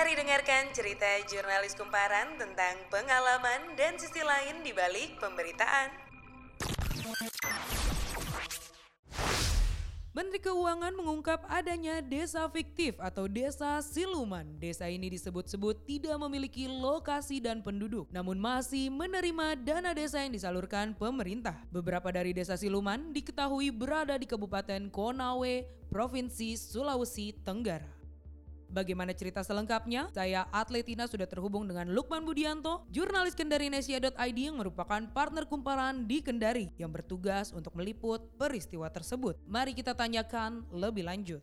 Mari dengarkan cerita jurnalis kumparan tentang pengalaman dan sisi lain di balik pemberitaan. Menteri Keuangan mengungkap adanya desa fiktif atau desa siluman. Desa ini disebut-sebut tidak memiliki lokasi dan penduduk, namun masih menerima dana desa yang disalurkan pemerintah. Beberapa dari desa siluman diketahui berada di Kabupaten Konawe, Provinsi Sulawesi Tenggara. Bagaimana cerita selengkapnya? Saya Atletina sudah terhubung dengan Lukman Budianto, jurnalis kendarinesia.id yang merupakan partner kumparan di Kendari yang bertugas untuk meliput peristiwa tersebut. Mari kita tanyakan lebih lanjut.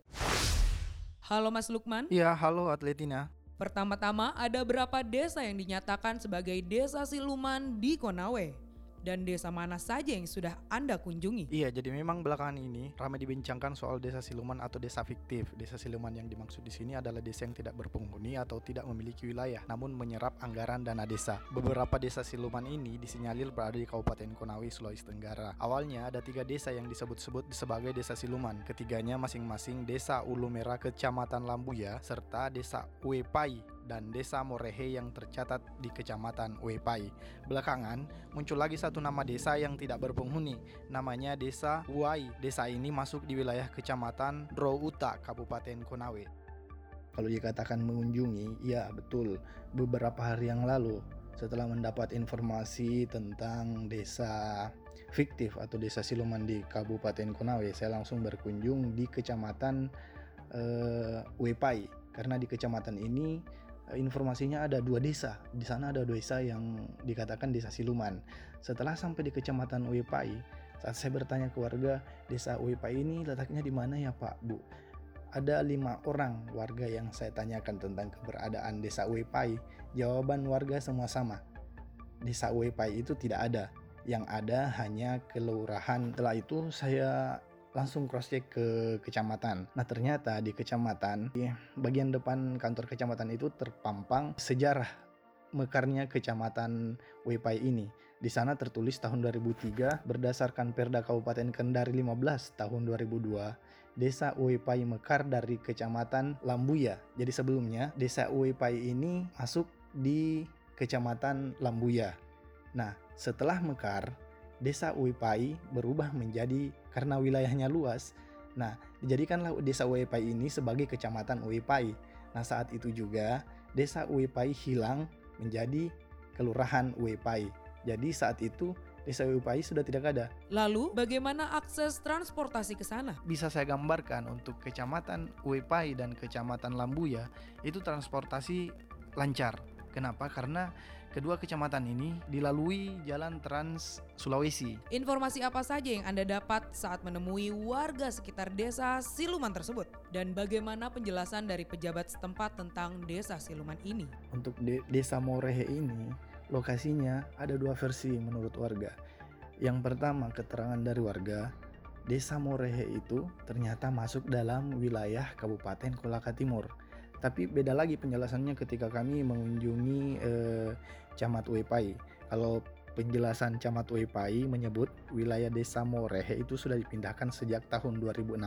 Halo Mas Lukman. Iya, halo Atletina. Pertama-tama ada berapa desa yang dinyatakan sebagai desa siluman di Konawe? Dan desa mana saja yang sudah Anda kunjungi? Iya, jadi memang belakangan ini ramai dibincangkan soal desa siluman atau desa fiktif. Desa siluman yang dimaksud di sini adalah desa yang tidak berpenghuni atau tidak memiliki wilayah, namun menyerap anggaran dana desa. Beberapa desa siluman ini disinyalir berada di Kabupaten Konawe, Sulawesi Tenggara. Awalnya ada tiga desa yang disebut-sebut sebagai desa siluman. Ketiganya masing-masing desa Ulu Merah Kecamatan Lambuya serta desa Uepai dan desa Morehe yang tercatat di kecamatan Wepai. Belakangan muncul lagi satu nama desa yang tidak berpenghuni, namanya Desa Uai. Desa ini masuk di wilayah kecamatan Drouta, Kabupaten Konawe. Kalau dikatakan mengunjungi, ya betul. Beberapa hari yang lalu, setelah mendapat informasi tentang desa fiktif atau desa siluman di Kabupaten Konawe, saya langsung berkunjung di kecamatan uh, Wepai karena di kecamatan ini informasinya ada dua desa. Di sana ada dua desa yang dikatakan desa siluman. Setelah sampai di kecamatan Uepai, saat saya bertanya ke warga desa Uepai ini letaknya di mana ya Pak, Bu? Ada lima orang warga yang saya tanyakan tentang keberadaan desa Uepai. Jawaban warga semua sama. Desa Uepai itu tidak ada. Yang ada hanya kelurahan. Setelah itu saya langsung cross check ke kecamatan. Nah ternyata di kecamatan di bagian depan kantor kecamatan itu terpampang sejarah mekarnya kecamatan Wepai ini. Di sana tertulis tahun 2003 berdasarkan Perda Kabupaten Kendari 15 tahun 2002, Desa Wepai mekar dari kecamatan Lambuya. Jadi sebelumnya Desa Wepai ini masuk di kecamatan Lambuya. Nah, setelah mekar desa Uipai berubah menjadi karena wilayahnya luas. Nah, dijadikanlah desa Uipai ini sebagai kecamatan Uipai. Nah, saat itu juga desa Uipai hilang menjadi kelurahan Uipai. Jadi saat itu desa Uipai sudah tidak ada. Lalu bagaimana akses transportasi ke sana? Bisa saya gambarkan untuk kecamatan Uipai dan kecamatan Lambuya itu transportasi lancar Kenapa? Karena kedua kecamatan ini dilalui jalan Trans Sulawesi. Informasi apa saja yang Anda dapat saat menemui warga sekitar desa Siluman tersebut? Dan bagaimana penjelasan dari pejabat setempat tentang desa Siluman ini? Untuk de desa Morehe ini, lokasinya ada dua versi menurut warga. Yang pertama, keterangan dari warga, Desa Morehe itu ternyata masuk dalam wilayah Kabupaten Kolaka Timur tapi beda lagi penjelasannya ketika kami mengunjungi eh, Camat Wepai. Kalau penjelasan Camat Wepai menyebut wilayah Desa Morehe itu sudah dipindahkan sejak tahun 2016.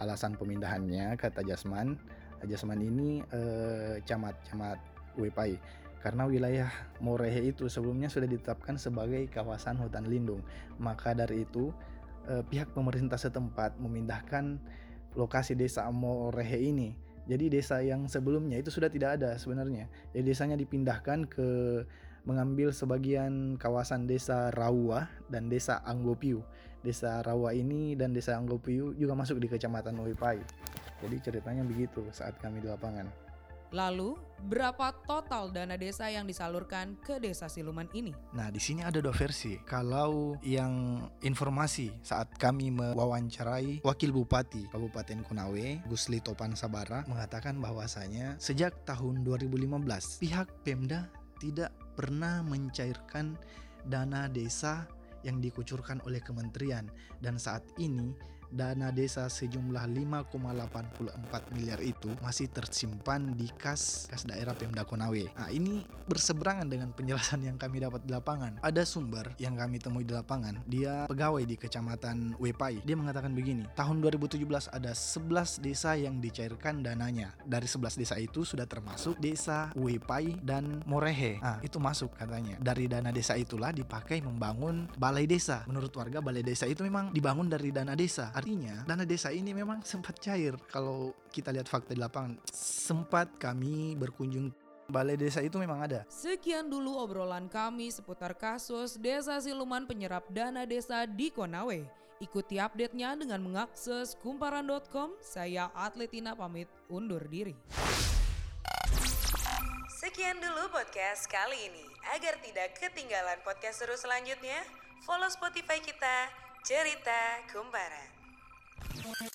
Alasan pemindahannya kata Jasman, Jasman ini eh, Camat Camat Wepai karena wilayah Morehe itu sebelumnya sudah ditetapkan sebagai kawasan hutan lindung. Maka dari itu eh, pihak pemerintah setempat memindahkan lokasi desa Morehe ini jadi desa yang sebelumnya itu sudah tidak ada sebenarnya. Jadi desanya dipindahkan ke mengambil sebagian kawasan desa Rawa dan desa Anggopiu. Desa Rawa ini dan desa Anggopiu juga masuk di kecamatan Uipai. Jadi ceritanya begitu saat kami di lapangan. Lalu, berapa total dana desa yang disalurkan ke desa siluman ini? Nah, di sini ada dua versi. Kalau yang informasi saat kami mewawancarai Wakil Bupati Kabupaten Konawe, Gusli Topan Sabara, mengatakan bahwasanya sejak tahun 2015 pihak Pemda tidak pernah mencairkan dana desa yang dikucurkan oleh kementerian dan saat ini dana desa sejumlah 5,84 miliar itu masih tersimpan di kas kas daerah Pemda Konawe. Nah, ini berseberangan dengan penjelasan yang kami dapat di lapangan. Ada sumber yang kami temui di lapangan, dia pegawai di Kecamatan Wepai. Dia mengatakan begini, tahun 2017 ada 11 desa yang dicairkan dananya. Dari 11 desa itu sudah termasuk desa Wepai dan Morehe. Nah, itu masuk katanya. Dari dana desa itulah dipakai membangun balai desa. Menurut warga balai desa itu memang dibangun dari dana desa. Artinya, dana desa ini memang sempat cair. Kalau kita lihat fakta di lapangan, sempat kami berkunjung Balai desa itu memang ada. Sekian dulu obrolan kami seputar kasus Desa Siluman penyerap dana desa di Konawe. Ikuti update-nya dengan mengakses kumparan.com. Saya Atletina pamit undur diri. Sekian dulu podcast kali ini. Agar tidak ketinggalan podcast seru selanjutnya, follow Spotify kita, Cerita Kumparan. Bye.